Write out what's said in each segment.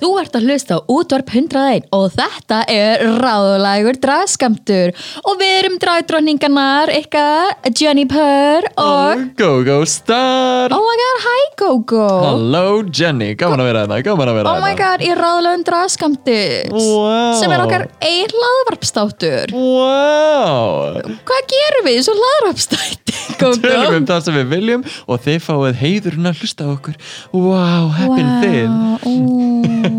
Þú ert að hlusta á útvarp 101 og þetta er ráðlægur dragskamtur og við erum dragdróningarnar ykkar Jenny Purr og GoGo Star! Oh my god, hi Gogo Hello Jenny, gaman að vera þetta, gaman að vera Oh my god, í ráðlægum dragskamtu Wow. sem er okkar einn hlaðvarpstáttur Wow! Hvað gerum við svo hlaðvarpstætti, Tölum Gogo? um það sem við viljum og þið fáið heiðurinn að hlusta á okkur. Wow, heppin þið! þið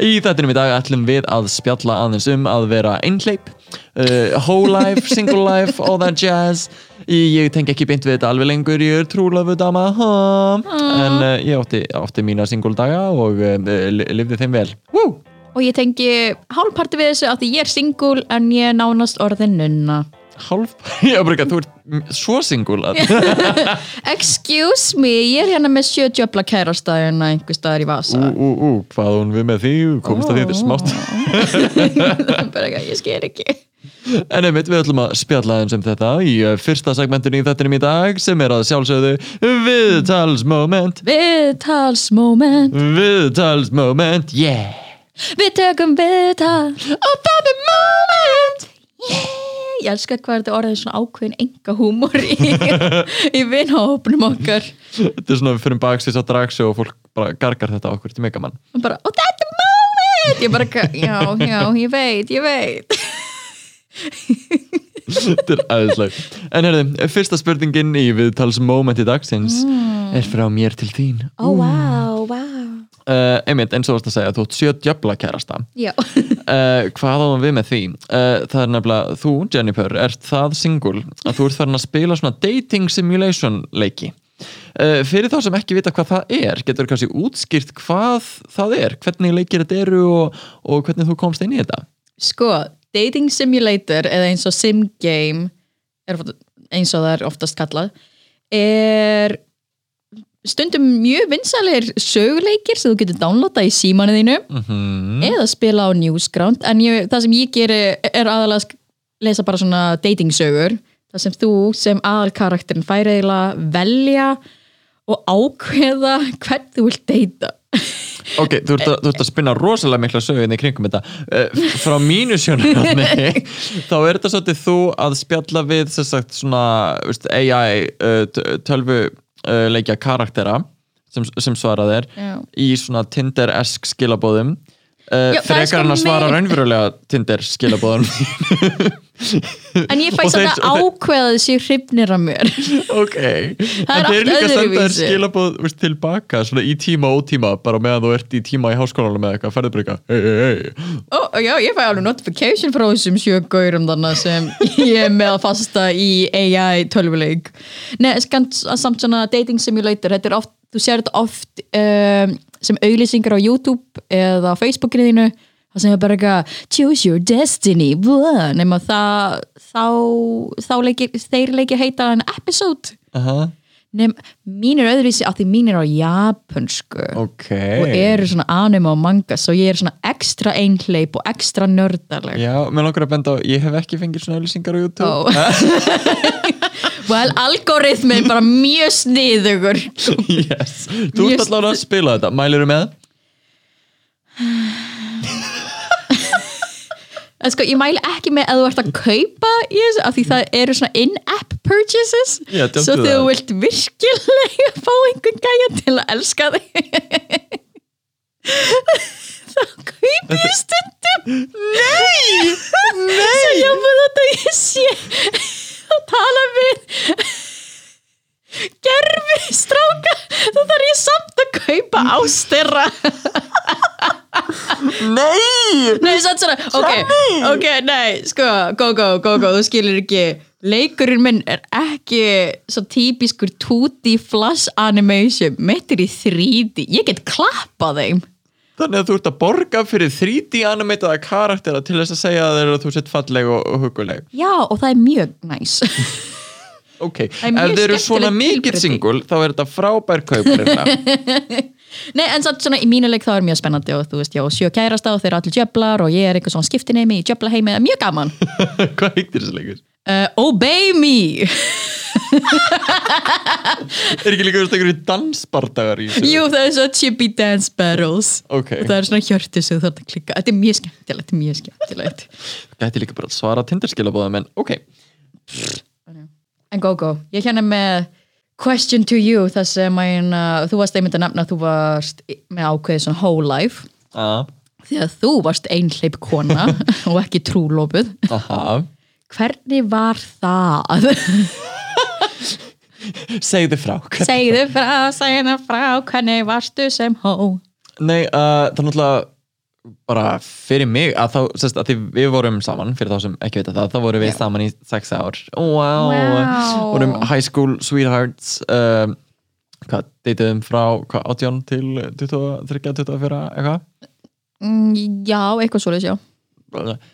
Í þettinum í dag ætlum við að spjalla aðeins um að vera einhleip uh, whole life, single life, all that jazz ég tengi ekki beint við þetta alveg lengur ég er trúlafu dama ha. en uh, ég átti, átti mína single daga og uh, lifði þeim vel Woo! Og ég tengi hálfparti við þessu að ég er single en ég er nánast orðin nunna Hálf, ég var bara ekki að þú ert svo single að Excuse me, ég er hérna með sjö djöfla kærastæðina einhver staðar í vasa. Ú, ú, ú, hvað hún við með því? Komst að því þetta er smátt. Bara ekki, ég sker ekki. En einmitt, við ætlum að spjalla aðeins um þetta í uh, fyrsta segmentinu í þettinum í dag sem er að sjálfsögðu Viðtalsmoment. Viðtalsmoment. Viðtalsmoment, yeah. Við tökum viðtal Og það er moment. Yeah Ég elska hvað þetta orðið svona ákveðin enga húmor í, í vinhópnum okkar. Þetta er svona við fyrir baksins á dragsu og fólk bara gargar þetta okkur til megamann. Og bara, og þetta er moment! Ég bara, já, já, ég veit, ég veit. Þetta er aðeinsleg En herði, fyrsta spurningin í viðtalsmomenti dagsins er frá mér til þín. Ó, vá, vá uh, Einmitt, eins og varst að segja, þú ert sjö djöfla kærasta. Uh, Hvað áðum við með því? Uh, það er nefnilega, þú, Jennifer, ert það single að þú ert farin að spila svona dating simulation leiki. Fyrir þá sem ekki vita hvað það er getur þú kannski útskýrt hvað það er? Hvernig leikir þetta eru og, og hvernig þú komst inn í þetta? Sko dating simulator eða eins og sim game er, eins og það er oftast kallað er stundum mjög vinsalegir söguleikir sem þú getur downloada í símanu þínu mm eða spila á Newsground. En ég, það sem ég geri er aðalega að lesa bara svona dating sögur. Það sem þú sem aðal karakterin færi eiginlega velja og ákveða hvern þú vilt deyta. Ok, þú ert, að, þú ert að spinna rosalega mikla sögurinn í kringum þetta. Uh, frá mínu sjónarhóðni þá er þetta svolítið þú að spjalla við sem sagt svona veist, AI t- tölvu leikja karaktera sem, sem svarað er í svona Tinder-esk skilabóðum uh, það frekar sko en að svara meir- raunverulega Tinder skilabóðum en ég fæ samt að ákveða þessi hrifnir af mér. Ok, en allt þeir líka senda þér skilabóð veist, tilbaka svona í tíma og ótíma bara meðan þú ert í tíma í háskólanum með eitthvað ferður bara eitthvað, hei, hei, hei Ó, já, ég fæ alveg notification frá þessum sjögaurum þannig sem ég er með að fasta í AI tölvuleik. Skant, samt svona dating simulator þetta er oft, þú sér þetta oft um, sem auglýsingar á YouTube eða á Facebookinu þínu það sem er bara eitthvað choose your destiny nema það þá, þá leikir, þeir leikir heita en episode. Aha, nema mín er öðruvísi af því mín er á japansku ok. Og eru svona anime og manga svo ég er svona ekstra einhleip og ekstra nördaleg. Já, mér langar að benda á, ég hef ekki fengið svona auðlýsingar á YouTube. Ó. well, algoritmi er bara mjög sniðugur yes. Þú ert allavega að spila þetta, mælir með? en sko, ég mæli ekki með að þú ert að kaupa í þessu af því það eru svona in-app purchases Já, svo þegar þú vilt virkilega fá einhvern gæja til að elska þig þá kaupi ég stundum Nei! Nei! Svo jáfnum þetta ég sé að tala við gerfi stráka. Þá þarf ég samt að kaupa ástyrra Nei! Nei, satt svona, ok, ok, nei, sko, go, go, go, go, þú skilur ekki. Leikurinn minn er ekki svo típiskur 2D flash animation, mitt er í 3D ég get klappað þeim Þannig að þú ert að borga fyrir 3D animataða karaktera til þess að segja að þeir að þú sett falleg og, og huguleg já, og það er mjög næs. Ok, Það er ef þið eru svona mikið singul þá er þetta frábær kaup Nei, en samt svona í mínuleik þá er mjög spennandi og þú veist, já, sjö kærasta og þeir eru allir djöflar og ég er eitthvað svona skiptinemi í djöfla heimi, mjög gaman. Hvað heitir þessi leikur? uh, Obey me er ekki líka einhverju dansbardagar í þessu? Jú, það er svo chippy dance battles. Ok. og það er svona hjörtu sem þú þarf að klikka. Þetta er mjög skemmtilegt, þetta er mjög skemmtilegt. Gæti líka bara að svara tinderskilabóðum en ok, En go go, ég hérna með question to you þar sem að hérna, þú varst einmitt að nefna þú varst með ákveðið svona whole life. Að, því að þú varst einhleip kona og ekki trúlópuð aha. Hvernig var það? Segðu frá Segðu frá, segðu frá, hvernig varstu sem hó? Nei, uh, það er náttúrulega bara fyrir mig að þá, sérst, að við vorum saman fyrir þá sem ekki veit það, þá vorum við Já. saman í sex ár wow. Wow. vorum high school sweethearts um, hvað, deytiðum frá hvað, 18 til 23, 24 eitthvað Mm, já, eitthvað svoleiðis, já.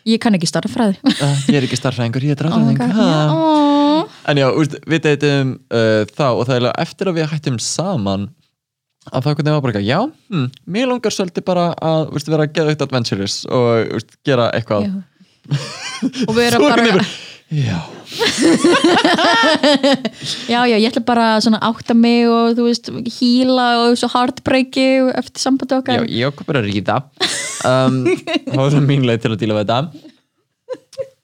Ég kann ekki starffræði. ég er ekki starfræðingur, ég er Oh já, en já, úst, við deytiðum uh, þá og það er eftir að við hættum saman að það hvernig var bara eitthvað, já, hm, mér langar svolítið bara að úst, vera geðveikt adventurous og úst, gera eitthvað Já. Og Svo bara, veginn Já, já, já, ég ætla bara að átta mig og þú veist, híla og svo heartbreaki eftir sambandi já, okkar. ég okkur bara að ríta um, Það var svona mín leið til að díla við þetta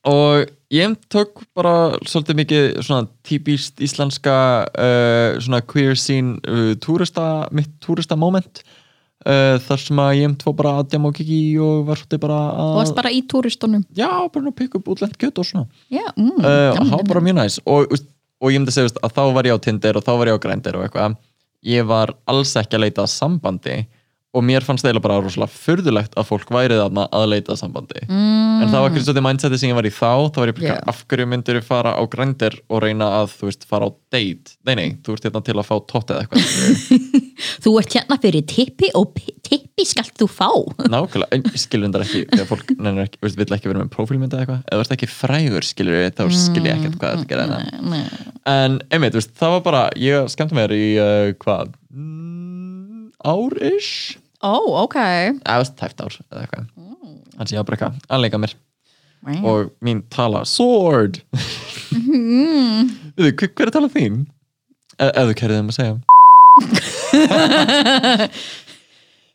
Og ég tók bara svolítið mikið svona típist íslenska uh, svona queer scene uh, túrista, mitt túrista moment uh, þar sem að ég fór bara að djama og kiki og var svolítið bara að varst bara í túristunum. já, bara að pikka upp útlent kjöt og svona. Já, mm, uh, og það var bara mjög næs. Og, og ég myndi að segja að þá var ég á Tinder og þá var ég á Grindr og eitthvað. Ég var alls ekki að leita sambandi og mér fannst það bara rosalega furðulegt að fólk væri þarna að leita sambandi. Mm, en það var ekki svolítið mindseti sem ég var í þá þá var ég bara, yeah. af hverju myndir ég fara á Grindr og reyna að, þú veist, fara á date? Nei, nei, þú ert hérna til að fá tótt eða eitthvað. Þú ert hérna fyrir tippi og pi- tippi skalt þú fá. nákvæmlega, en ég þetta ekki þegar fólk ekki, veist, vill ekki vera með prófílmynd eða eitthvað, eða þú ert ekki frægur skilur við, þá skilur ég ekkert hvað þetta Ó, ok. tæft ár eða eitthvað. Þannig að ég var bara eitthvað að leika mér. Wow. og mín tala sword! Við þau, hver er tala þín? E ef þú kærið þeim að segja.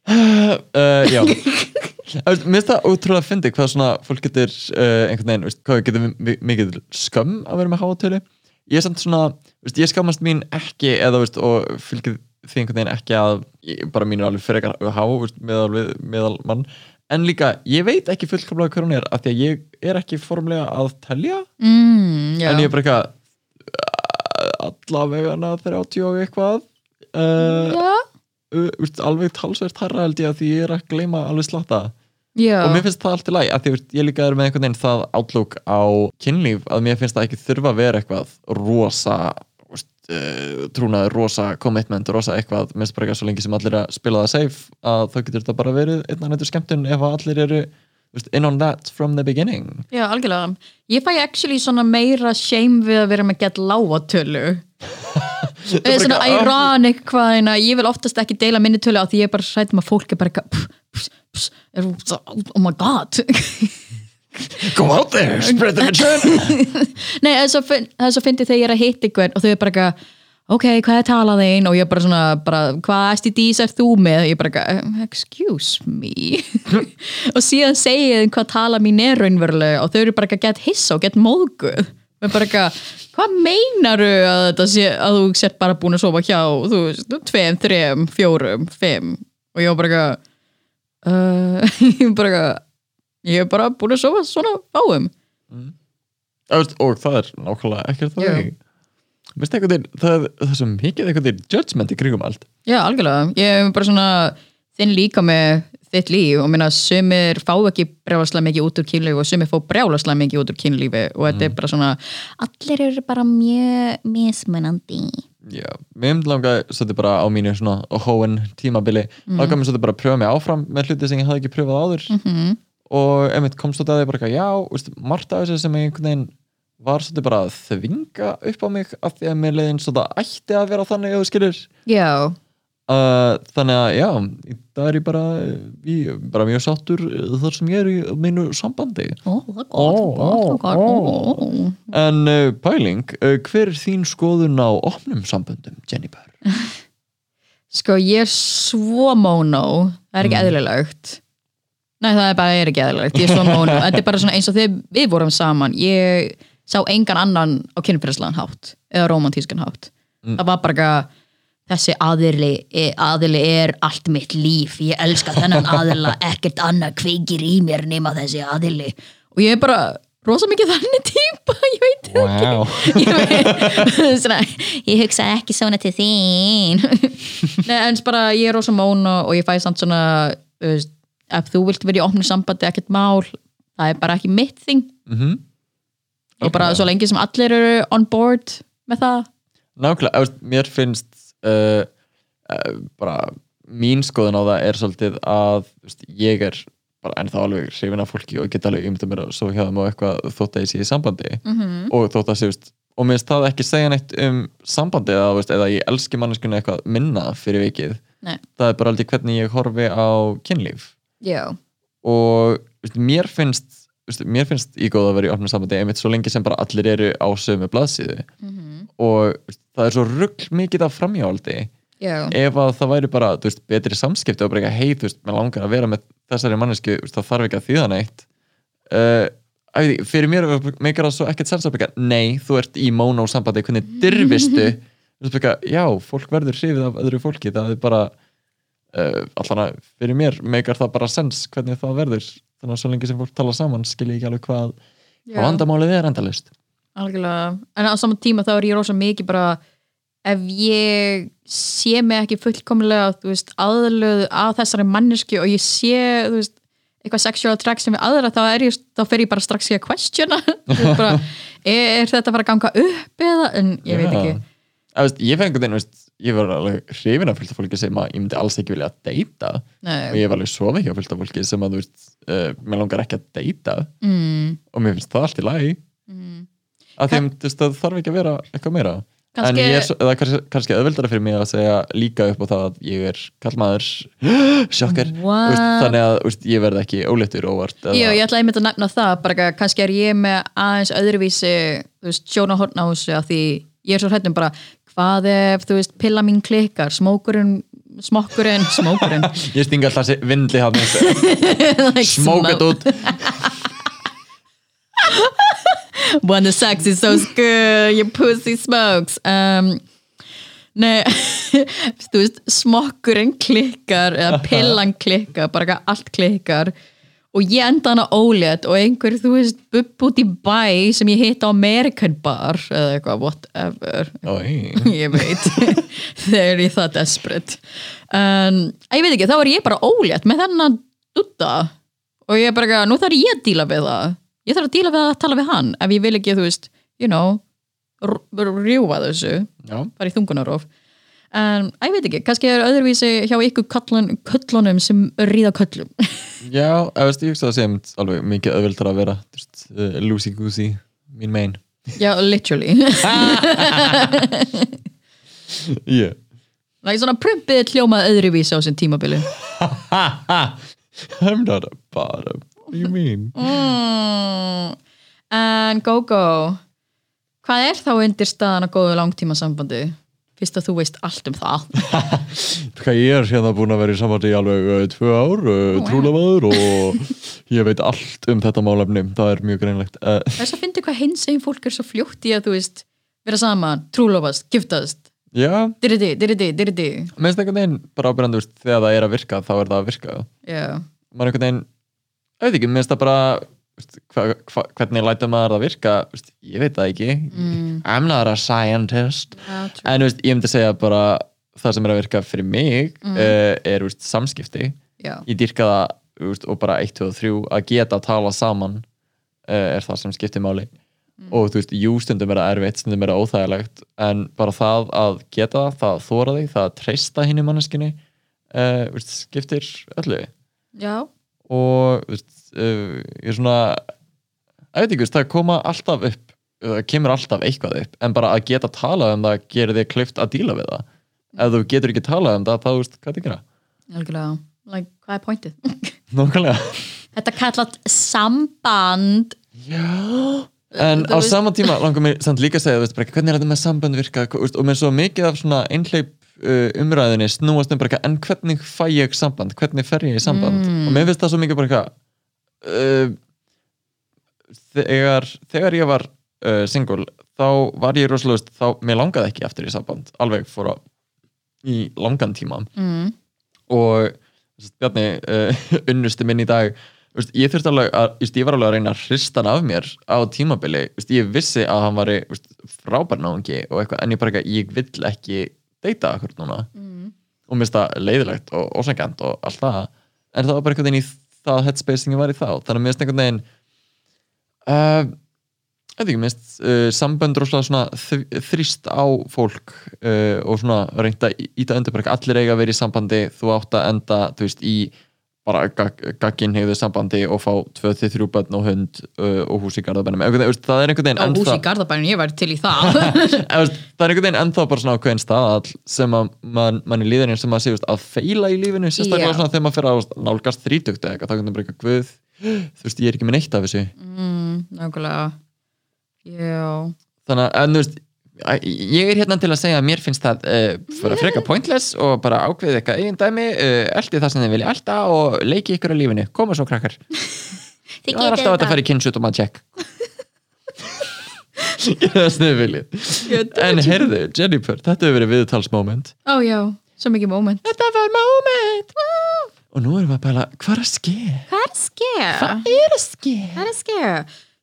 Uh, já. Þú veist, mér finnst það ótrúlega að fyndi hvað svona fólk getur uh, einhvern veginn, veist, hvað getur mi- mikið skömm að vera með háatölu ég er samt svona, veist, ég skammast mín ekki eða veist, og fylgir því einhvern veginn ekki að bara mín er alveg ekki há meðal, meðal mann. En líka, ég veit ekki fullkomlega hver hún er af því að ég er ekki formlega að telja. Mm, en ég er bara eitthvað allavegana 30 og eitthvað. Uh, uh, veist, alveg talsvert harra held ég að því ég er að gleyma alveg slatta. Já. og mér finnst það allt í lagi að því veist, ég líka er með einhvern veginn það átlúk á kynlíf að mér finnst það ekki þurfa að vera eitthvað rosa trúnaður, rosa commitment rosa eitthvað, mér finnst bara eitthvað svo lengi sem allir að spila það safe að þá getur þetta bara verið einn og nættur skemmtun ef að allir eru in on that from the beginning Já, algjörlega. Ég fæ actually svona meira shame við að vera með gett lágatölu. Er svona eitthvað, ironic hvað hérna, ég vil oftast ekki deila minni tölu á því ég er bara hrættum að fólk er bara pss, pss, er, oh my god. Go out there, spread the vagina Nei, það er svo fyndið þegar ég er að hitta ykkur og þau er bara eitthvað, ok, hvað er talað þín? Og ég er bara svona, bara, hvað STDs er þú með? Ég er bara "Um, excuse me. Og síðan segið þeim hvað tala mín er raunverulega og þau eru bara gett hissa og gett móðguð. Og bara eitthvað, hvað meinaru að sé, að þú sett bara búin að sofa hjá, þú veist, tveim, þreim, fjórum, fimm? Og ég var bara eitthvað uh, ég var bara eitthvað ég er bara búin að sofa svona fáum veist, og það er nákvæmlega ekkert það einhvern veginn, það, það svo mikið einhvern veginn judgment í kringum allt Já, algjörlega. Ég er bara svona þinn líka með þitt líf og minna sumir fá ekki brjálaslega mikið út úr kynlífi og sumir fá brjálaslega mikið út úr kynlífi og þetta er bara svona allir eru bara mjög mismunandi. Já, mér myndi langa svolítið bara á mínu svona hóen tímabili mm. langar mér svolítið bara pröfa mig áfram með hluti sem ég hafði ekki pröfað áður Mhm. Og einmitt komst út að því bara eitthvað, já, veist, margt af þessu sem einhvern veginn var svolítið bara að þvinga upp á mig af því að mér leiðin svolítið ætti að vera þannig ef þú skilur. Já, uh, þannig að já það er ég bara, ég, bara mjög sáttur þar sem ég er í mínu sambandi. Ó, það er gott, Ó, gott, ó. en uh, pæling, uh, hver er þín skoðun á opnum samböndum, Jennifer? Sko, ég er svo mono það er ekki eðlilegt Nei, það er bara er ekki eðlilegt, ég er svo mono Þetta er bara svona eins og þegar við vorum saman ég sá engan annan á kynfyrslan hátt eða romantískan hátt. Það var bara ekki þessi aðili, aðili er allt mitt líf, ég elska þennan aðila ekkert annað kveikir í mér nema þessi aðili. Og ég er bara rosa mikið þannig típa, ég veit Wow. ég, veit, svona, ég hugsa ekki svona til þín. Nei, en bara ég er rosa móna og ég fæ samt svona þú veist, ef þú vilt vera í opnu sambandi ekkert mál, það er bara ekki mitt þing. Mm og bara svo lengi sem allir eru on board með það. Nákvæmlega, mér finnst uh, uh, bara mín skoðun á það er svolítið að veist, ég er bara ennþá alveg hrifin af fólki og get alveg ymda mér að svo hjá þeim og eitthvað þótt að ég sé í sambandi. -hmm. og þótt að sé, veist, og mér finnst það ekki segja neitt um sambandi eða, veist, eða ég elski manneskunni eitthvað minna fyrir vikið. Nei. það er bara aldrei hvernig ég horfi á kynlíf Já, og veist, mér finnst veist, mér finnst í góð að vera í opnum sambandi einmitt svo lengi sem bara allir eru á sömu blaðsíðu. Og þú veist, það er svo rugg mikið af framhjáhaldi já, ef að það væri bara betri samskipti og bara eitthvað hei, þú veist, mér langar að vera með þessari mannesku, það þarf ekki að þýða neitt. Uh, veit ekki, fyrir mér meikar það svo ekkert sens að byggja nei, þú ert í móno sambandi, hvernig byggja, já, fólk verður hrifið af öðru fólki, það er bara uh, allan að fyrir mér meikar það bara sens hvernig það verður. Þannig að svo lengi sem fólk tala saman skil ég ekki alveg hvað, hvað vandamálið er endalist algjörlega. En á saman tíma þá er ég rosa mikið bara ef ég sé mig ekki fullkomlega veist, aðlöð að þessari mannesku og ég sé veist, eitthvað sexual attraction við aðra þá, ég, þá fer ég bara strax í að questiona. Bara, er, er þetta að fara að ganga upp eða, en ég veit ekki. Veist, ég fengi einhvern veginn, ég var alveg hrifin af fullt af fólki sem að ég myndi alls ekki vilja að deyta og Nei, ég hef alveg sofið hjá fullt af fólki sem að þú veist, uh, mér langar ekki að deyta. Mm, og mér finnst það allt í lagi. Mm. að því að það þarf ekki að vera eitthvað meira. En Kannski- ég er svo, eða kannski, auðveldara fyrir mig að segja líka upp á það að ég er kallmaður sjokkar, þannig að veist, ég verð ekki óléttur óvart eða, Jú, ég ætla einmitt að nefna það bara að kannski er ég með aðeins öðruvísi þú veist, sjóna hortna á þessu af því ég er svo hrættum bara hvað ef, þú veist, pilla mín klikkar? Smókurinn, smokkurinn smókurinn. Ég stinga alltaf vindli hann like smókat út. When the sex is so good your pussy smokes. Um, Nei, þú veist, smokkurinn klikkar eða pillan klikkar, bara allt klikkar og ég enda hana ólétt og einhver, þú veist, bubb út í bæ sem ég hitt á American bar eða eitthvað, whatever. Oi. ég veit. Þegar ég það desperate. En ég veit ekki, þá er ég bara ólétt með þennan dutta. Og ég er bara, nú þarf ég að díla við það. Ég þarf að díla við að tala við hann ef ég vil ekki, þú veist, you know r- rjúfa þessu. Já. bara í þungunarof en ég veit ekki, kannski er öðruvísi hjá ykkur köllun, köllunum sem ríða köllum Já, eða veist, ég hugsa að það einmitt alveg mikið auðvildar að vera veist, uh, loosey goosey, mín megin já, literally yeah. like, svona prumpið hljómað öðruvísi á sem tímabili I'm not a bottom What do you mean? mm. en GóGó hvað er þá undir staðan að góðu langtíma sambandi fyrst að þú veist allt um það. Ég er hérna búin að vera í samvætti í alveg uh, tvö ár, uh, trúlamaður og ég veit allt um þetta málefni. Það er mjög greinlegt. Þess að fyndi hvað hins eginn fólk er svo fljótt í að þú veist vera saman, trúlofast, giftast. Já, diridi, diridi, diridi. Minnst einhvern veginn bara ábyrjandi veist, þegar það er að virka þá er það að virka. Já, ekki, minnst það bara hva, hva, hvernig lætur maður það virka veist, ég veit það ekki. Mm. I'm not a scientist. Trú. en veist, ég myndi segja bara það sem er að virka fyrir mig mm. er veist, samskipti. Já, ég dýrka það og bara 1, 2 og 3 að geta að tala saman uh, er það sem skiptir máli. Og þú veist, jú stundum er það erfitt stundum er það óþægilegt en bara það að geta það, það að þóra þig það að treysta hinn í manneskinni uh, veist, skiptir öllu. Já, og veist, uh, ég er svona veist, það koma alltaf upp það kemur alltaf eitthvað upp en bara að geta talað um það gerir þig klift að díla við það. Ef þú getur ekki talað um það þá veist hvað þið gera like, hvað er pointið? Nákvæmlega. Þetta kallat samband. En Þú á sama tíma langar mér samt líka að segja, veist, bara, hvernig er þetta með sambönd virka og með svo mikið af svona einhleip uh, umræðinni snúast um bara en hvernig fæ ég samband, hvernig fer ég í samband? Og mér finnst það svo mikið bara eitthvað uh, þegar, þegar ég var uh, single, þá var ég rosalega, veist, þá, mér langaði ekki aftur í samband, alveg fór að í langan tíma. Mm. og Bjarni, uh, unnusti minn í dag. Veist, ég þurfti alveg að, veist, ég var alveg að reyna að hrista hann af mér á tímabili. Veist, ég vissi að hann var frábær náungi og eitthvað, en ég bara ekki, ég vill ekki deyta akkur núna. Mm. og það leiðilegt og ósengand og allt það, en það var bara einhvern veginn í það ég var í þá, þannig að mér finnst einhvern veginn uh, ég veit ekki, mér finnst uh, sambönd rosalega þrýst á fólk uh, og svona reynda íta undir bara ekki allir eiga að vera í sambandi þú átt að enda, þú veist, í bara gagginn hegðu sambandi og fá 2-3 bönn og hund uh, og hús í garðabænum, það er einhvern veginn Á hús ennþá- í Garðabænum, ég væri til í það. Það er einhvern veginn ennþá bara svona ákveðin staðall sem að mann man í líðinni sem að sé að feila í lífinu sérstaklega Já. svona þegar maður fyrir að nálgast þrítugt eða þá kannski bara eitthvað guð. Þú veist ég er ekki með neitt af þessu. Mm, Nákvæmlega. Já. Þannig að en, þú veist æ- ég er hérna til að segja að mér finnst það fyrir að freka pointless og bara ákveði eitthvað eigin dæmi, uh, eldi það sem þið vilja elda og leiki ykkur á lífinu, koma svo krakkar. Þið það er alltaf að fara í kynnsut og maður check. Gera það sem þið viljið. En heyrðu, Jennifer, þetta hefur verið viðtalsmoment. Ó já, svo mikið moment. Þetta var moment. Og nú erum við að pæla, hvað er að ske? Hvað er að ske? Hvað er að ske?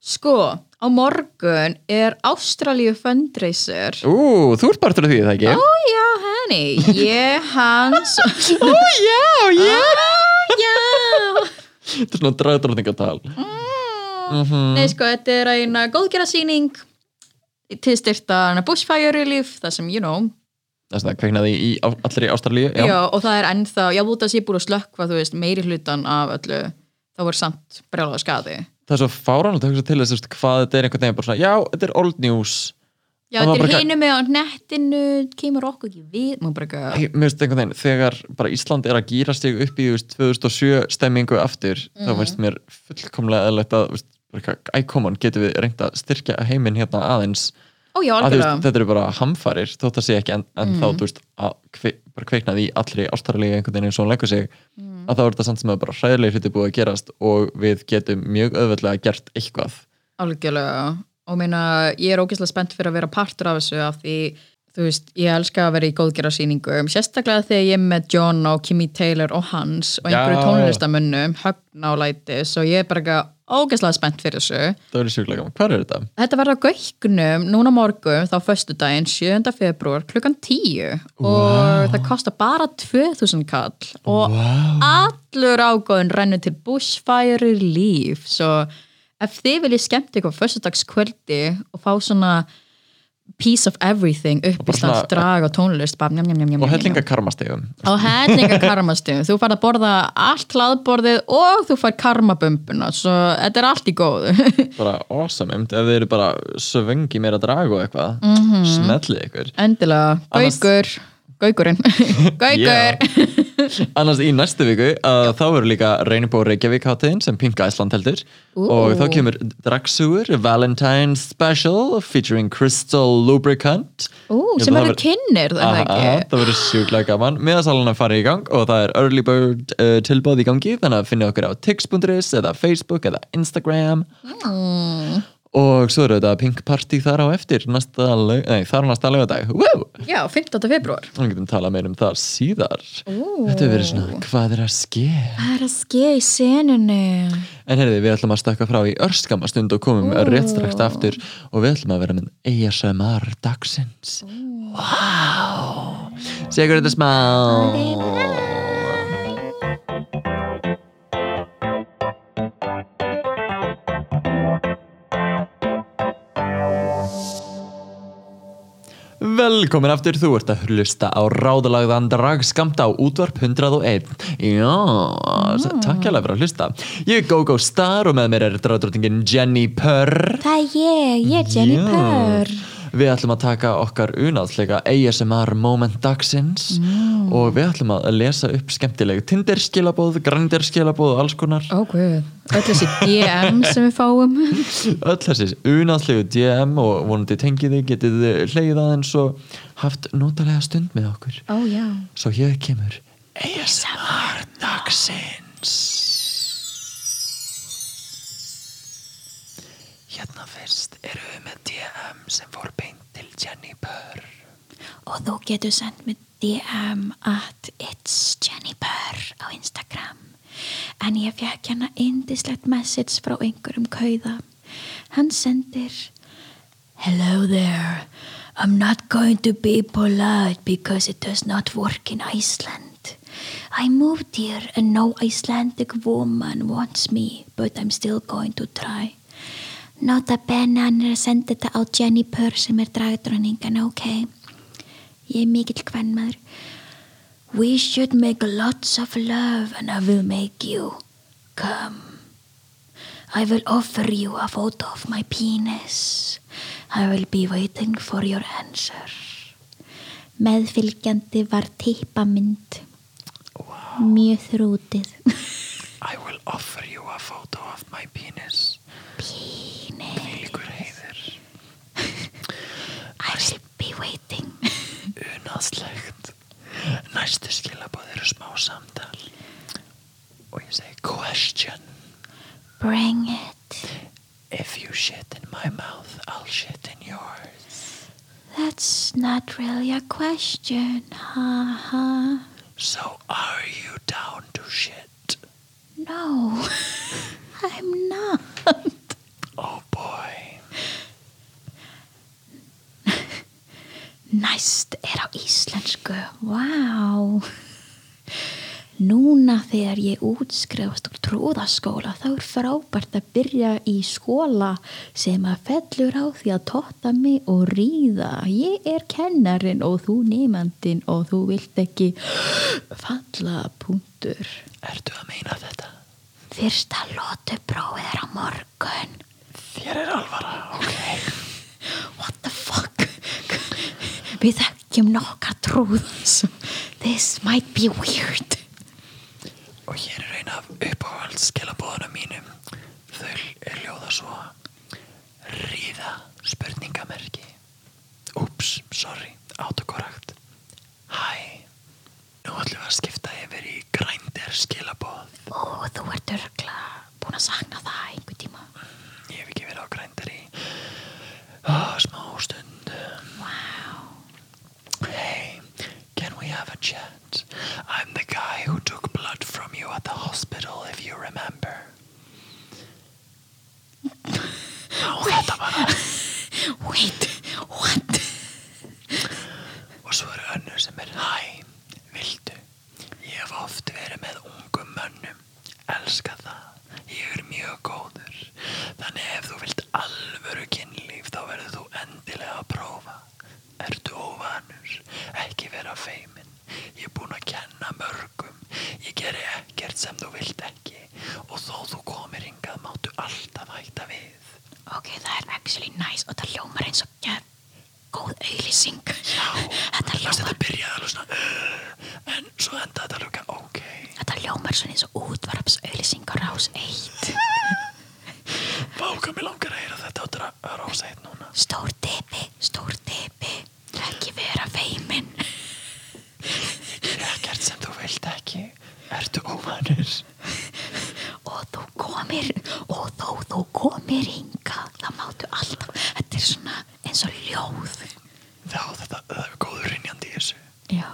Er? Sko, á morgun er Ástralíu fundraiser. Ú, þú ert partur af því, það ekki? Ó já, henni Ég, hans. Ó, já, já Já. Þetta er svona dragdrótningatal mm. Nei, sko, þetta er eina góðgerasýning til styrta bushfire relief, það sem, you know. Það er svona kveiknaði í allri Ástralíu Já. og það er ennþá, já, út að sé búið að slökkva þú veist, meiri hlutan af öllu. Þá er samt brjálaða skadi Það er svo fáránlega að hugsa til þess hvað þetta er einhvern veginn bara svona, já, þetta er old news Já, þetta er hinu með á nettinu kemur okkur ekki við Mér finnst einhvern veginn, þegar bara Ísland er að gýra sig upp í þú veist, 2007 stemmingu aftur, þá Mhm. finnst mér fullkomlega eðlilegt að, þú veist, bara eitthvað, æ, come on, getum við reynd að styrkja heiminn hérna aðeins Ó já, að veist, þetta eru bara hamfarir þótt að sé ekki en, en þá Mm. þú veist að kve, bara kveiknaði í allri ástaralegi einhvern veginn og hún leggur sig Mm. Að þá er þetta samt sem að bara hræðilega hluti búið að gerast og við getum mjög auðveldlega gert eitthvað. Algjörlega. Og meina, ég er ógeðslega spennt fyrir að vera partur af þessu af því, þú veist, ég elska að vera í góðgerasýningum, sérstaklega þegar ég er með John og Kimmy Taylor og Hans og einhverju tónlistamönnum, högnálætis og ég er bara eitthvað ógeðslega spennt fyrir þessu. Það verður sjúklega gaman, hvað er þetta? Þetta verður á Gauknum núna á morgun þá föstudaginn 7. februar klukkan 10 og það kostar bara 2000 kall. Og allur ágóðin rennur til Bushfire Relief. Svo ef þið viljið skemmt ykkur föstudagskvöldi og fá svona piece of everything upp í stand svona- drag og tónlist bara njam, njam, njam, og njam, hellinga njam. karmastegum og hellinga karmastum þú fær að borða allt hlaðborðið og þú fær karmabumbuna svo þetta er allt í góðu bara awesome, ef þið eru bara svöngi meira drag og eitthvað mm. -hmm. smellið ykkur Endilega, Annars- gaukur Gaukurinn. Gaukur. Annars í næstu viku að þá verður líka Rainbow Reykjavík hátíðin sem Pink Iceland heldur. Ú. og þá kemur Dragsúr Valentine's Special featuring Crystal Lubricant. Ú, sem það kynnir það ekki? það verður sjúklega gaman. Miðasalan að fara í gang og það er early bird uh, tilbáð í gangi þannig að finna okkur á tix.is eða Facebook eða Instagram. Mm. Og svo eru þetta Pink Party þar á eftir næsta, laug- nei, þar á næsta lögadag Woo! Já, 15. februar við getum talað meir um það síðar. Ú. þetta hefur verið svona, hvað er að ske? Hvað er að ske í senunni? en heyrði, við ætlum að stakka frá í örskama stund og komum rétt strax aftur. Og við ætlum að vera með ASMR dagsins. Wow segur þetta smá Velkomin aftur, þú ert að hlusta á ráðalagðan dragskamta á útvarp 101 Já, mm. takk hérlega fyrir að hlusta Ég er GóGó Star og með mér er dragdrótingin Jenny Purr Það er ég, ég er Jenny. Purr Við ætlum að taka okkar unáðsleika ASMR moment dagsins Mm. og við ætlum að lesa upp skemmtileg Tinder skilabóð, Grindr skilabóð og alls konar. Guð, öll þessi DM sem við fáum. Öll þessi unáðslegu DM og vonandi tengið þið getið hleyið aðeins og haft notalega stund með okkur. Ó, já. Svo hér kemur ASMR dagsins. Hérna fyrst eru við með sem fór beint til Jenny Purr Og þú getur sendt mér DM at it's Jenny Purr á Instagram. En ég fekk hérna indislegt message frá einhverjum kauða. Hann sendir Hello there. I'm not going to be polite because it does not work in Iceland. I moved here and no Icelandic woman wants me, but I'm still going to try. Nota bene hann er að senda þetta á Jenny Purr sem er dragdröningan, ok? Ég er mikill kvennmaður. We should make lots of love and I will make you come. I will offer you a photo of my penis. I will be waiting for your answer. Meðfylgjandi var tippamynd. Mjög þrútið. I will offer you a photo of my penis Penis. Bring it. If you shit in my mouth, I'll shit in yours That's not really a question. Ha ha. So are you down to shit? No, I'm not. Oh boy Næst er á íslensku. Vá. Wow. Núna þegar ég útskrifast úr trúðaskóla þá er frábært að byrja í skóla sem að fellur á því að totta mig og ríða. Ég er kennarin og þú nefandin og þú vilt ekki falla punktur. Ertu að meina þetta? Fyrsta lótu prófið er á morgun. Þér er alvara, ok What the fuck? Við þekkjum nokkar trúð so this might be weird. Og hér er eina af uppáhalds skilabóðunum mínum. Þau er ljóða svo. Ríða spurningamerki. Úps, sorry, autokorrekt Hæ Nú ætlum við að skipta yfir í grændir skilabóð Ó, þú ert örgla búin að sakna það einhver tíma. Ég hef ekki verið á grændir í oh, smá stund Wow. Hey, can we have a chat? I'm the guy who took blood from you at the hospital, if you remember. Já, þetta bara. Wait, what? Og svo er önnur sem er Hæ, vildu? Ég hef oft verið með ungum mönnum. Elska það. Ég er mjög góður. Þannig ef þú vilt alvöru kynlíf þá verður þú endilega að prófa. Ertu óvanur? Ekki vera feimin. Ég er búinn að kenna mörgum. Ég geri ekkert sem þú vilt ekki. Og þó þú komir hingað máttu alltaf hætta við. Ok, það er actually nice og það hljómar eins og get góð auðlýsing. Já, Þetta Fannst hljómar, þetta byrjaði alveg svona uh, En svo endaði þetta alveg ok þetta hljómar svona eins og útvarps auðlýsing á rás 1. Vá, hvað mér langar að heyra þetta á rása eitt núna Stór tipi, stór tipi, ekki vera feimin. Ekkert sem þú vilt ekki Ertu óvanur? og þú komir og þó þú komir hinga þá máttu alltaf þetta er svona eins og ljóð Já, þetta, það er góður rinjandi í þessu já,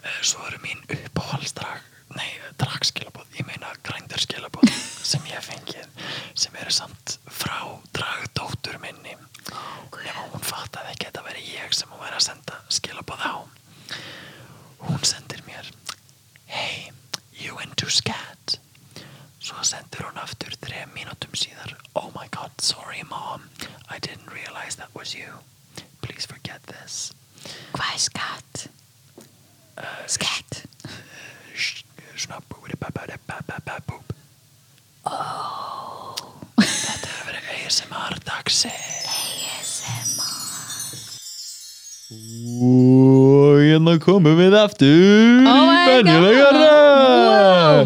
Eh, Svo eru mín uppáhaldsdrag Nei, dragskilabóð, ég meina grændarskilabóð sem ég hef fengið sem eru samt frá dragdóttur minni nema hún fattaði ekki að þetta veri ég sem hún væri að senda skilabóð á Hún sendir mér Hey, you into scat? Svo sendir hún aftur þrejum mínútum síðar Oh my god, sorry mom I didn't realize that was you Please please forget this Hvað er skatt? Skatt Svona búri babari babababúb Þetta hefur verið ASMR dagsins Og hérna komum við Oh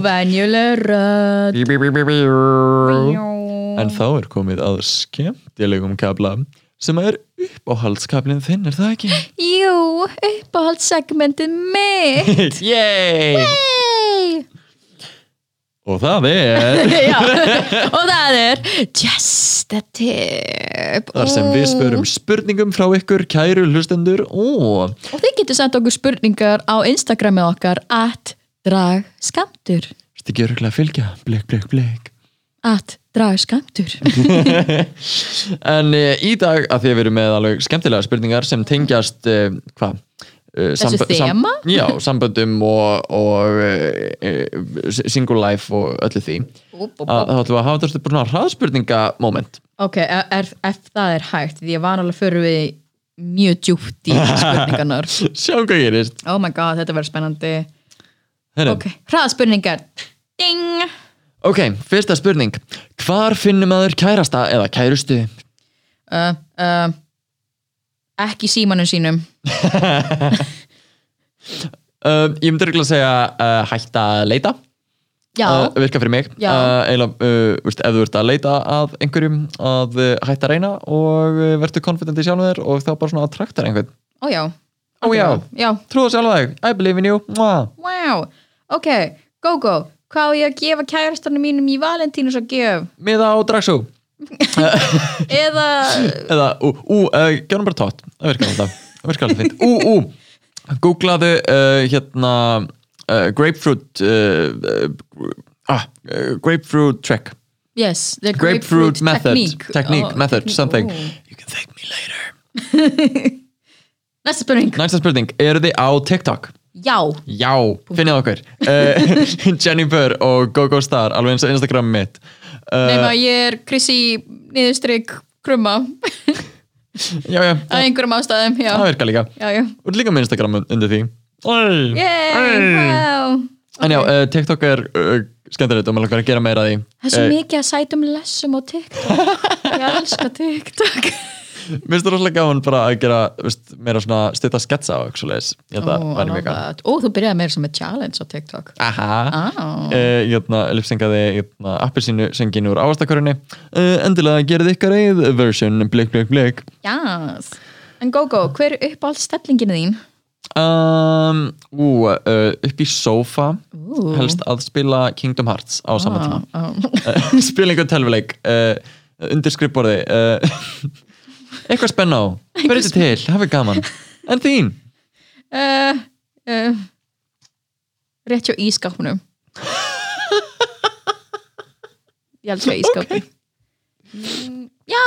Venjulega rödd bí, bí. En þá er komið að skemmtilegum kabla sem er uppáhaldskablin þinn, er það ekki? Jú, uppáhaldssegmentið mitt Yay! Og það er Já, og það er Just a tip. Þar sem við spörum spurningum frá ykkur kæru hlustendur og Og þið getur sendt okkur spurningar á Instagramið okkar at dragskamtur Þetta ekki örgulega að fylgja, blik, blik, blik at dragskamtur En e, í dag að við erum með alveg skemmtilega spurningar sem tengjast e, hvað? E, Þessu þema? já, samböndum og, og e, single life og öllu því. Að þá ætlum við að hafa bara svona hraðspurningamoment. Ok, er, er, ef það er hægt því var alveg fyrir við mjög djúpt í spurningarnar. Sjáum hvað gerist. Oh my god, þetta verður spennandi. Heyrðu, Ok, hraðspurningar. Ding! Ok, fyrsta spurning. Hvar finnum maður kærasta eða kærustu? uh, uh, Ekki símanum sínum. Uh, ég myndi örgulega að segja uh, hætta að leita. Uh, virka fyrir mig. Uh, eiginlega, uh, ef þú ert að leita að einhverjum að uh, hætta að reyna og verður confident í sjálfum þér og þá bara svona að trakta einhvern. Ó já. Ó, já. Já, trúða sjálf þig, I believe in you. Wow. Ok, go go Hvað á ég að gefa kærastanum mínum í Valentínus að gef? miða á dragsú Eða eða, ú, ú, uh, gjónum bara tótt. Það virkar alltaf, það virkar alltaf fint ú, ú, googlaðu uh, hérna uh, grapefruit ah, grapefruit trick. Yes, the grapefruit, method. technique, technique, Oh, method, technique. something. Oh. you can thank me later. Næsta spurning. Næsta spurning, eru þið á TikTok? Já, Já, finnið okkur? Jennifer og GoGo Star alveg eins og Instagram mitt uh, nema ég er Krissi niðurstrykk krumma. Já, já, að einhverjum ástæðum Já, það virkar líka. Já, já. Og líka með Instagram undir því. Oi. wow. En já, uh, TikTok er uh, skemmtilegt og maður langar að gera meira af því. Það er svo Eh, mikið að sætum lessum á TikTok. Ég elska TikTok Mér finnst það rosalega gaman bara að gera veist, meira svona styrta sketsa og eitthvað leis að Ó, þú byrjaði meira sem með challenge á TikTok. Aha. Ah. uh, Ég hérna, lipsengaði hérna, appelsínu söngin úr ávastakörunni uh, Endilega gerði ykkar eið version. Blik, blik, blik. Yes. En GóGó, hver er uppáhaldsstellinginu þín? um, ú, uh, Upp í sofa Ú. helst að spila Kingdom Hearts á saman tíma. Ah, ah. uh, spila einhvern telvuleik uh, undir skrifborði. Uh, eitthvað spenna á. Verður til, hafi gaman. En þín? Uh, uh, Rétt hjá ískapnum Ég elska ískapnum mm, Já,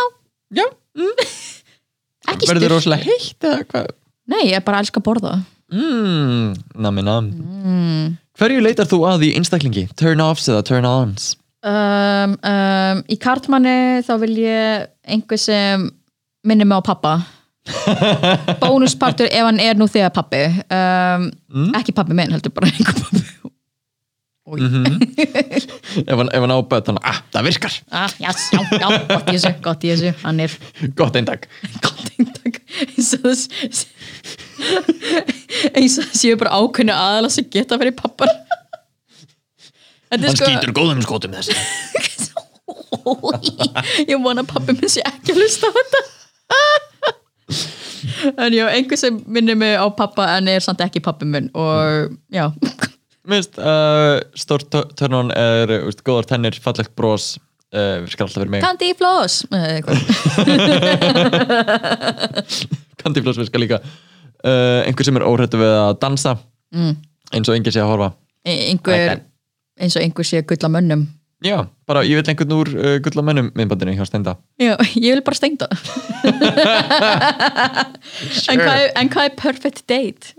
já, ekki verður styrt rosalega heitt eða hvað? Nei, ég bara elska að borða. Mm, nami nam mm. hverju leitar þú að í einstaklingi? Turn-offs eða turn-ons um, um, Í kartmanni þá vil ég einhver sem minnir mig á pappa. Bónuspartur ef hann er nú þegar pappi um, Ekki pappi minn, heldur bara einhver pappi ef hann, ef hann á börn þannig að ah, það virkar. Ah, já, já, já, gott í þessu, gott í þessu. Hann er gott gott eintak. Eins og þess eins og það séu bara ákveðnu aðala sem geta verið pappar. Þetta er sko góðum skotum þess ég vona að pappi minn sé ekki að hlusta á þetta en já, einhver sem minnir mig á pappa en er samt ekki pappi minn og já, minnst, uh, stórt turn-on er veist, góðar tennir, fallegt bros uh, virkar alltaf fyrir mig. Eh, eitthvað. Candyfloss virkar líka. Uh, einhver sem er óhrættu við að dansa Mm. eins og enginn sé að horfa. Einhver eins og einhver sé að gulla mönnum já, bara ég vil einhvern úr uh, gulla mönnum minnbandinu hjá Steinda. Já, ég vil bara steinda. En, hvað er, en hvað er perfect date?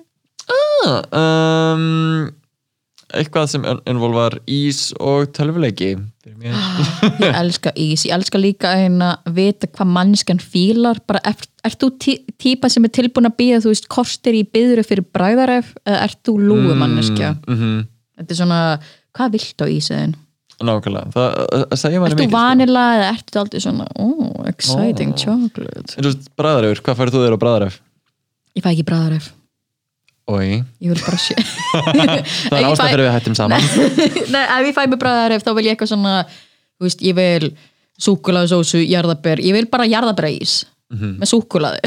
ah, um, eitthvað sem involvar ís og tölvuleiki fyrir mér. Ég elska ís, ég elska líka að vita hvað mannskan fílar. Bara, ert, ert þú tí, típa sem er tilbúin að býða þú veist, kostir í byður fyrir bræðaref eða ert þú lúu manneskja mm þetta er svona, hvað vilt á ísiðin nákvæmlega, það, segja manni mikið sko. vanila eða ert þú aldrei svona oh, exciting Ó. chocolate en þú veist, bræðarefur, hvað færðu þú þér á bræðaref? ég fæ ekki bræðaref, Oi, ég vil bara sé það er ástæð fyrir við hættum saman. Nei, ef ég fæ mig bræðaref þá vil ég eitthvað svona þú veist, ég vil súkulaði sósu, jarðabær ég vil bara jarðabær ís með súkulaði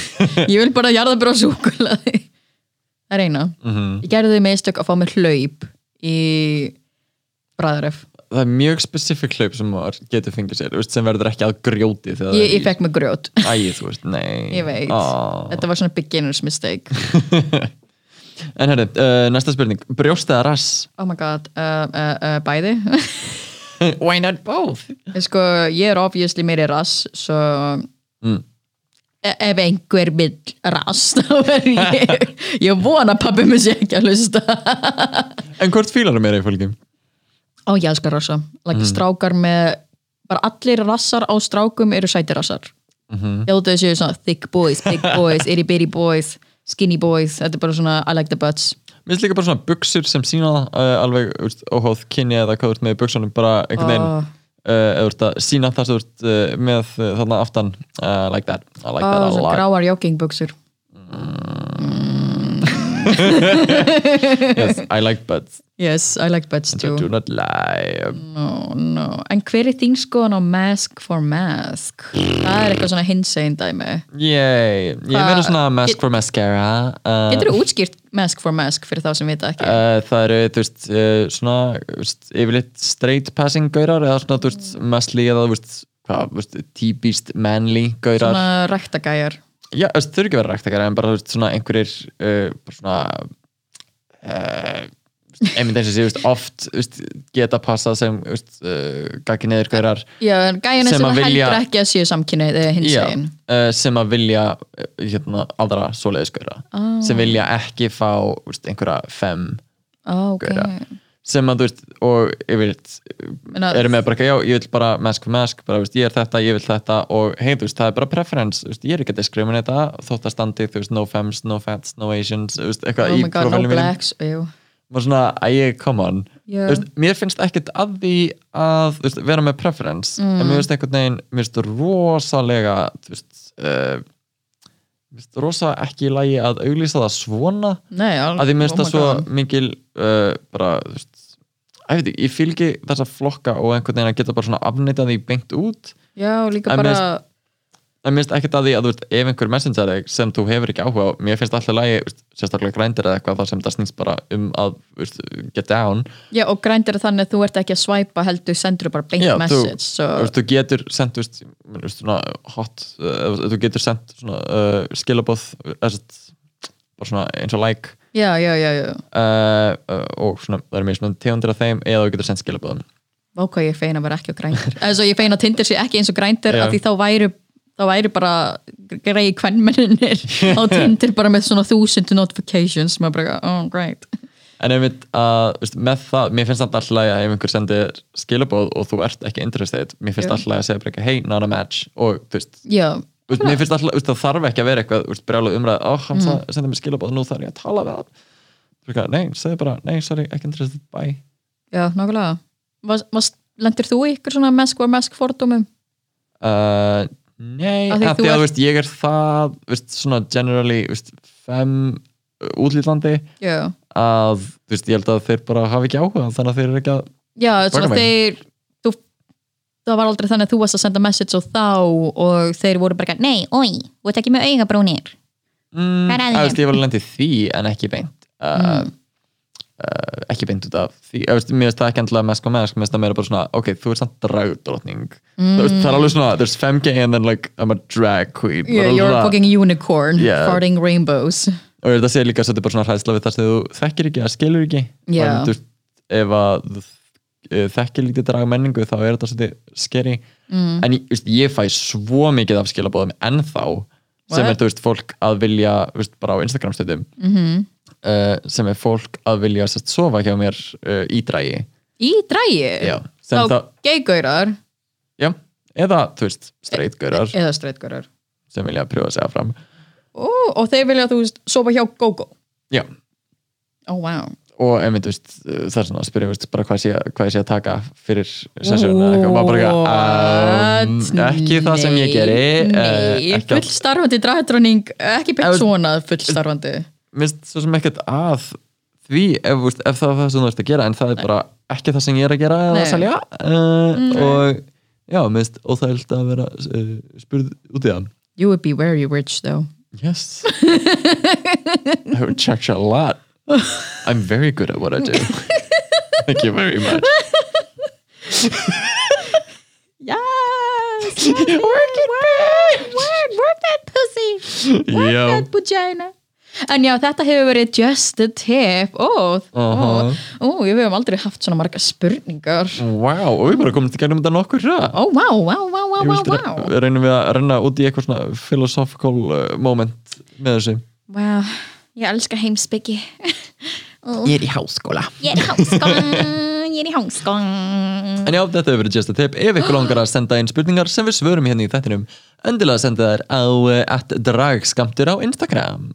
ég vil bara jarðabær og súkulaði það er eina. Mhm. ég gerði þið meðstök að fá mér hlaup í bræðaref það er mjög spesifik hlaup sem getur fengið sér, veist, sem verður ekki að grjóti ég, ég fekk mig grjót, Æ, veist, ég veit Á. þetta var svona beginner's mistake En herri, uh, næsta spurning Brjóst eða rass? oh my god, uh, uh, uh, bæði Why not both? sko, ég er obviously meiri rass svo Mm. e- ef einhver vill rass þá er ég ég vona að pabbi mér sé ekki að hlusta En hvort fílar það meira í fólki? Ó, ég elskar rassa. Like, Mm. Strákar með, bara allir rassar á strákum eru sæti rassar. Mm. -hmm. Ég held að þessu svona thick boys, big boys, itty bitty boys, skinny boys. Þetta er bara svona, I like the butts. Mér finnst líka bara svona buksur sem sína uh, alveg úst, óháð kynni eða hvað þú ert með buksunum bara einhvern veginn Oh. uh, að sína það sem þú ert uh, með þarna aftan uh, like that, I like Ó, that a lot gráar joggingbuxur. yes, I like butts Yes, I like butts so too. do not lie No, no. En hver er þín skoðan á mask for mask? Það er eitthvað svona hinsegin dæmi. Yay, ég meina svona mask for mascara uh, Getur þú útskýrt mask for mask fyrir þá sem vita ekki? Uh, það eru, þú veist, uh, svona veist, yfirleitt straight passing gaurar eða svona, þú veist, muscly eða, þú veist, hvað, þú veist, típist manly gaurar. svona ræktagæjar. Já, þú veist, þau eru ekki vera ræktakar en bara, þú veist, svona einhverjir uh, bara svona uh, einmitt eins og sé, þú veist, oft veist, geta passað sem, uh, gaggi neður gaurar Já, en gæjan Sem sem, að vilja- heldur ekki að séu samkynnið Já, hinsegin. uh, sem að vilja uh, hérna, aldra svoleiðisgauðra Ah. sem vilja ekki fá veist, einhverja fem Ó, ok. Gaura. Sem að þú veist og Meina- eru með bara, já, ég vil bara mask for mask bara, veist, ég er þetta, ég vil þetta og hei, þú veist, það er bara preference, veist, ég er ekki að discriminata þótt að standi, þú veist, no femmes, no fats no Asians, veist, eitthvað Oh í my god, no prófælum mínum. og svona, æ, come on. Veist, mér finnst ekkert að því að veist, vera með preference Mm. en mér finnst einhvern veginn, mér finnst rosalega þú veist uh, rosa ekki í lagi að auglýsa það svona? Nei, al- að finnst oh það my svo mikil uh, bara, þú veist ég veit ég fylgi þessa flokka og einhvern veginn að geta bara svona afnitað því beint út. Já, líka En bara mér mér finnst ekkert að því að veist, ef einhver messenger þig sem þú hefur ekki áhuga á, mér finnst alltaf veist, sérstaklega grændir eða eitthvað þar sem það snýst bara um að veist, get down. Já, og grændir þannig að þú ert ekki að svæpa heldur sendur bara beint Já, þú, message so, þú, veist, þú getur sendt svona hot uh, þú getur sendt svona uh, skilabóð bara svona eins og like. Já, já, já, já. Uh, og svona, það er mjög svona tegundir af þeim eða þú getur sendt skilabóðum hvað ég er fein að vera ekki á grændir. Þess ég er fein að Tinder sé ekki eins og grændir af því þá væri þá væri bara greiði kvennmenninir á Tinder bara með svona þúsund notifications maður bara, oh great. En einmitt að, veist, með það, mér finnst alltaf alltaf að ef einhver sendir skilabóð og þú ert ekki interested, mér finnst alltaf að segja bara ekki, hey, not a match. Og þú veist, Já, veist mér finnst alltaf, það þarf ekki að vera eitthvað, þú veist, brjálu umræð, ó, hann Mm. sendir mér skilabóð, nú þarf ég að tala við hann. Nei, segðu bara, nei, sorry, ekki interested, bye. Já, vas, Lendir þú ykkur svona mask or mask fordómum? uh, Nei, Af að því því þú að ert- þú veist, ég er það veist, svona generally veist, fem útlýtlandi Já, að þú veist, ég held að þeir bara hafa ekki áhuga þannig að þeir eru ekki að já svona þeir þú, það var aldrei þannig að þú varst að senda message og þá og þeir voru bara nei, oi, þú ert ekki með augabrúnir. Mm, Hvað er að að, veist, ég var alveg því en ekki beint. Uh, Mm. Uh, ekki beint út af því veist, mér finnst það ekki endilega mesk og mesk mér finnst það meira bara svona, ok, þú ert samt dragdrottning mm. það er alveg svona, there's 5k and then like I'm a drag queen yeah, Það You're a fucking unicorn Yeah. farting rainbows og þetta segja líka svo þetta er bara svona hræðsla við það sem þú þekkir ekki, að skilur ekki Já. og þú veist, ef að eh, þekkir lítið draga menningu þá er þetta svolítið skeri mm. en ég, veist, ég fæ svo mikið af skilabóðum ennþá sem What? er þú veist, fólk að vilja veist, bara á Instagram stöðum Mhm. Uh, sem er fólk að vilja sest, sofa hjá mér uh, í drægi Í drægi? Þá geigaurar Já, eða, þú veist, streitgaurar eða streitgaurar sem vilja prjóða sig áfram. Ó, og þeir vilja að þú veist, sofa hjá GóGó Já, Ó, wow. Og uh, það er svona að spyrja, bara hvað hvað sé að taka fyrir sessjónu eða eitthvað, um, ekki það sem ég geri uh, Nei, ekki full að, starfandi dragdróning ekki Ef- byggt svona full starfandi minnst svo sem ekkert að því, ef, veist, ef það er það sem þú ert að gera en það er bara ekki það sem ég er að gera eða Nei. að selja uh, og já, minnst óþægild að vera uh, spurð út í það You would be very rich though. Yes. I would charge a lot. I'm very good at what I do. Thank you very much. Yes. Work it work, work, work that pussy. Work Já, that vagina En já, þetta hefur verið just a tip Ó, ó, ó, við hefum aldrei haft svona marga spurningar. Wow, og við bara komum til gænum þetta nokkur ræð Ó, vá, vá, vá, vá, vá, vá. Við reynum við að renna út í eitthvað svona philosophical uh, moment með þessu. Vá, ég elska heimsbyggi Ég er í háskóla. Ég er í háskóla Ég er í háskóla. En já, þetta hefur verið just a tip. Ef ykkur langar að senda inn spurningar sem við svörum hérna í þettinum endilega senda þær á uh, at dragskamtur á Instagram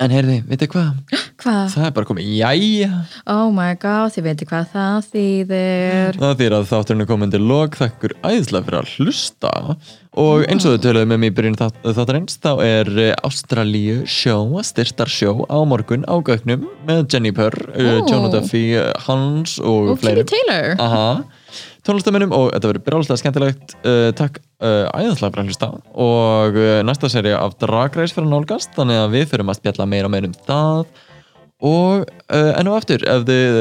En heyrði, veitir hvað? Hvað? Það er bara komið, jæja. Oh my god, þið veitir hvað það þýðir. Það þýr að þátturinn er komin til log þakkur æðislega fyrir að hlusta. Og eins og þau töluðum með mér í byrjun þátt, þáttarins þá er eh, Ástralíu sjó, styrtar sjó á morgun á gögnum með Jennifer, uh, Ó. Jonah Duffy, uh, Hans og, Og fleiri Kimi Taylor. Aha, tónlistamennum og þetta verður brjáluslega skemmtilegt. Uh, takk uh, æðislega fyrir að hlusta og uh, næsta seri af Drag Race fyrir að nálgast þannig að við fyrir að spjalla meira og meira um það. Og enn og aftur ef þið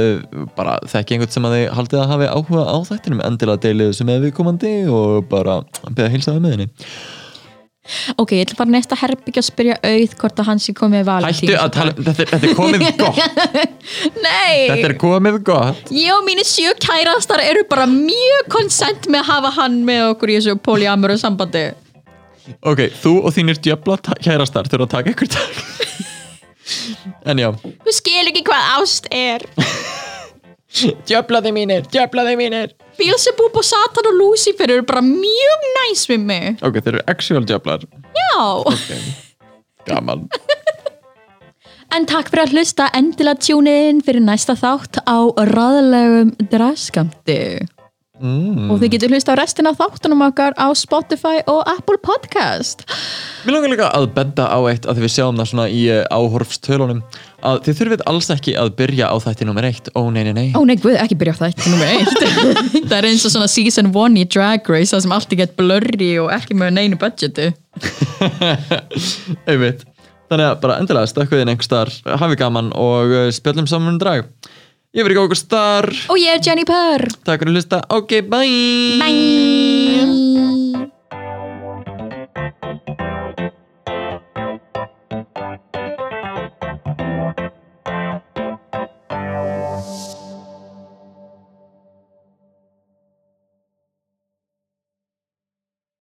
bara þekki einhvern sem að þið haldið að hafi áhuga á þættinum endilega deilið þessu með viðkomandi og bara beða að hilsa það með henni Ok, ég ætla bara næsta herbyggja að spyrja auð hvort að hans sé komið valentín. Þetta, er- þetta er komið gott. Nei, þetta er komið gott. Ég og mínir sjö kærastar eru bara mjög konsent með að hafa hann með okkur í þessu polyamoru sambandi. Ok, þú og þínir djöfla ta- kærastar þurfa að taka ykkur tak en já. Þú skil ekki hvað ást er djöflaði mínir, djöflaði mínir. Beelzebub og Satan og Lucifer eru bara mjög næs við mig. Ok, þeir eru actual djöflar. Já, okay. gaman. En takk fyrir að hlusta endilega tjúniðin fyrir næsta þátt á raðlegum draskamti mm. og þið getur hlusta á restina af þáttunum okkar á Spotify og Apple Podcast. Mér langar líka að benda á eitt að við sjáum það svona í uh, áhorfstölunum að þið þurfið alls ekki að byrja á þætti nummer eitt. Ó nei nei nei. Ó nei, guð, ekki byrja á þetta nummer eitt. Það er eins og svona season one í Drag Race það sem allt er gett blurry og ekki með neinu budgeti. Einmitt. Þannig að bara endilega stökkuð inn einhver starf hafi gaman og uh, spjöllum saman um drag ég verið góð okkur starf Og ég er Jenny Purr takk fyrir að hlusta, ok bye. Bye